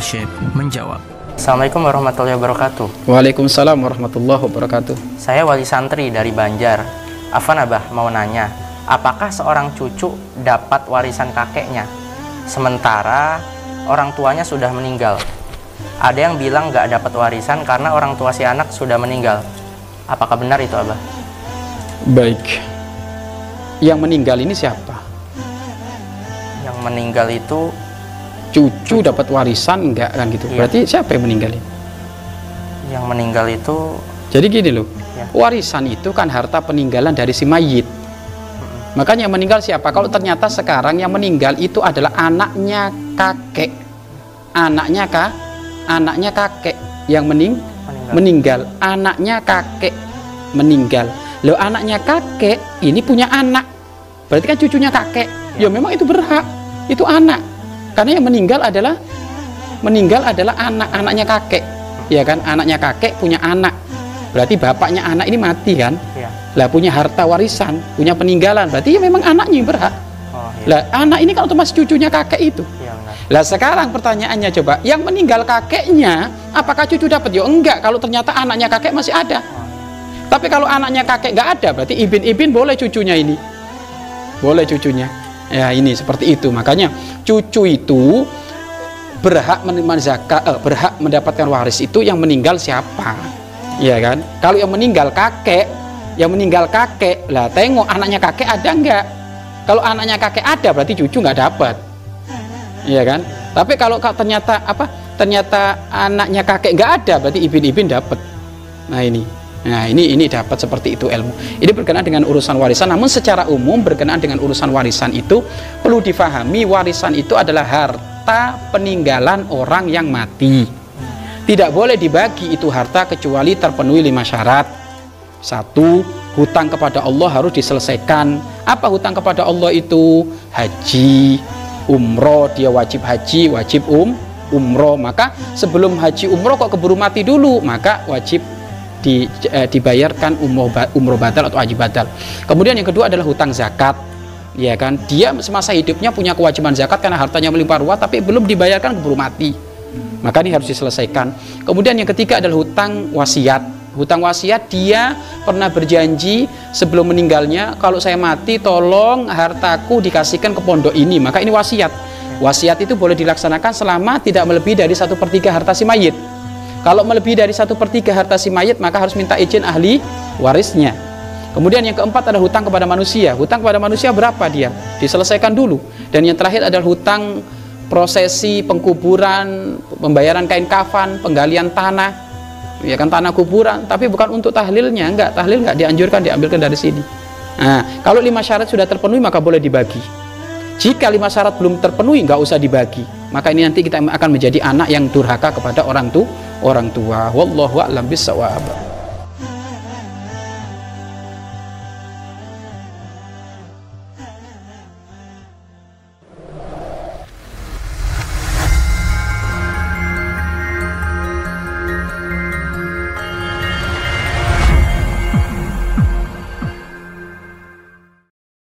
Syekh menjawab. Assalamualaikum warahmatullahi wabarakatuh. Waalaikumsalam warahmatullahi wabarakatuh. Saya wali santri dari Banjar. Afan Abah mau nanya, apakah seorang cucu dapat warisan kakeknya? Sementara orang tuanya sudah meninggal. Ada yang bilang nggak dapat warisan karena orang tua si anak sudah meninggal. Apakah benar itu Abah? Baik. Yang meninggal ini siapa? Yang meninggal itu Cucu dapat warisan enggak kan gitu. Iya. Berarti siapa yang meninggal yang meninggal itu Jadi gini loh. Ya. Warisan itu kan harta peninggalan dari si mayit. Makanya yang meninggal siapa? Kalau ternyata sekarang yang meninggal itu adalah anaknya kakek. Anaknya kah? Anaknya kakek yang mening meninggal. meninggal. Anaknya kakek meninggal. Loh anaknya kakek ini punya anak. Berarti kan cucunya kakek. Ya memang itu berhak. Itu anak. Karena yang meninggal adalah meninggal adalah anak-anaknya kakek. Ya kan? Anaknya kakek punya anak. Berarti bapaknya anak ini mati kan? Iya. Lah punya harta warisan, punya peninggalan. Berarti ya memang anaknya yang berhak. Oh iya. Lah anak ini kan otomatis cucunya kakek itu. Benar. Lah sekarang pertanyaannya coba, yang meninggal kakeknya, apakah cucu dapat? Ya enggak, kalau ternyata anaknya kakek masih ada. Tapi kalau anaknya kakek nggak ada, berarti ibin-ibin boleh cucunya ini. Boleh cucunya. Ya ini seperti itu. Makanya cucu itu berhak menerima zakat, eh, berhak mendapatkan waris itu yang meninggal siapa? Ya kan? Kalau yang meninggal kakek, yang meninggal kakek, lah tengok anaknya kakek ada enggak? Kalau anaknya kakek ada, berarti cucu nggak dapat. Iya kan? Tapi kalau ka- ternyata apa? Ternyata anaknya kakek nggak ada, berarti ibin-ibin dapat. Nah ini, nah ini ini dapat seperti itu ilmu. Ini berkenaan dengan urusan warisan. Namun secara umum berkenaan dengan urusan warisan itu perlu difahami warisan itu adalah harta peninggalan orang yang mati. Tidak boleh dibagi itu harta kecuali terpenuhi lima syarat. Satu, hutang kepada Allah harus diselesaikan. Apa hutang kepada Allah itu? Haji, umroh, dia wajib haji, wajib um, umroh. Maka sebelum haji umroh kok keburu mati dulu, maka wajib di, eh, dibayarkan umroh, umroh batal atau haji batal. Kemudian yang kedua adalah hutang zakat. Ya kan, dia semasa hidupnya punya kewajiban zakat karena hartanya melimpah ruah, tapi belum dibayarkan keburu mati. Maka ini harus diselesaikan. Kemudian yang ketiga adalah hutang wasiat. Hutang wasiat dia pernah berjanji sebelum meninggalnya kalau saya mati tolong hartaku dikasihkan ke pondok ini. Maka ini wasiat. Wasiat itu boleh dilaksanakan selama tidak melebihi dari satu per tiga harta si mayit. Kalau melebihi dari satu per tiga harta si mayit maka harus minta izin ahli warisnya. Kemudian yang keempat adalah hutang kepada manusia. Hutang kepada manusia berapa dia? Diselesaikan dulu. Dan yang terakhir adalah hutang prosesi pengkuburan, pembayaran kain kafan, penggalian tanah, ya kan tanah kuburan, tapi bukan untuk tahlilnya, enggak, tahlil enggak dianjurkan diambilkan dari sini. Nah, kalau lima syarat sudah terpenuhi maka boleh dibagi. Jika lima syarat belum terpenuhi nggak usah dibagi. Maka ini nanti kita akan menjadi anak yang durhaka kepada orang tua, orang tua. Wallahu a'lam bishawab.